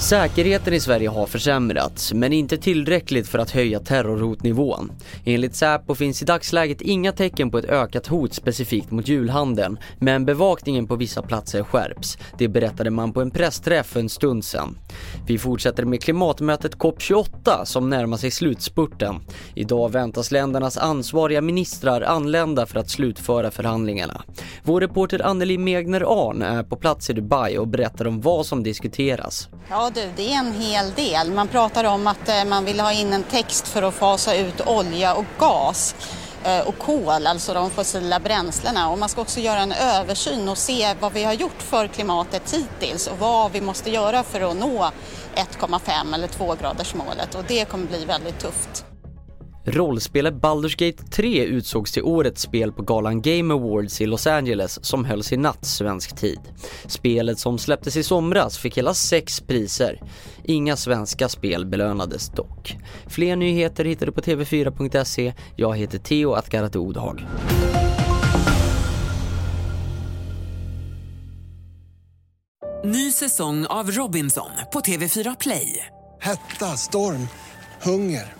Säkerheten i Sverige har försämrats, men inte tillräckligt för att höja terrorhotnivån. Enligt Säpo finns i dagsläget inga tecken på ett ökat hot specifikt mot julhandeln, men bevakningen på vissa platser skärps. Det berättade man på en pressträff för en stund sedan. Vi fortsätter med klimatmötet COP28 som närmar sig slutspurten. Idag väntas ländernas ansvariga ministrar anlända för att slutföra förhandlingarna. Vår reporter Anneli Megner Arn är på plats i Dubai och berättar om vad som diskuteras. Ja du, det är en hel del. Man pratar om att eh, man vill ha in en text för att fasa ut olja och gas eh, och kol, alltså de fossila bränslena. Och man ska också göra en översyn och se vad vi har gjort för klimatet hittills och vad vi måste göra för att nå 1,5 eller 2-gradersmålet. och det kommer bli väldigt tufft. Rollspelet Baldur's Gate 3 utsågs till årets spel på galan Game Awards i Los Angeles som hölls i natt svensk tid. Spelet som släpptes i somras fick hela sex priser. Inga svenska spel belönades dock. Fler nyheter hittar du på tv4.se. Jag heter Theo Atgarat Odhag. Ny säsong av Robinson på TV4 Play. Hetta, storm, hunger.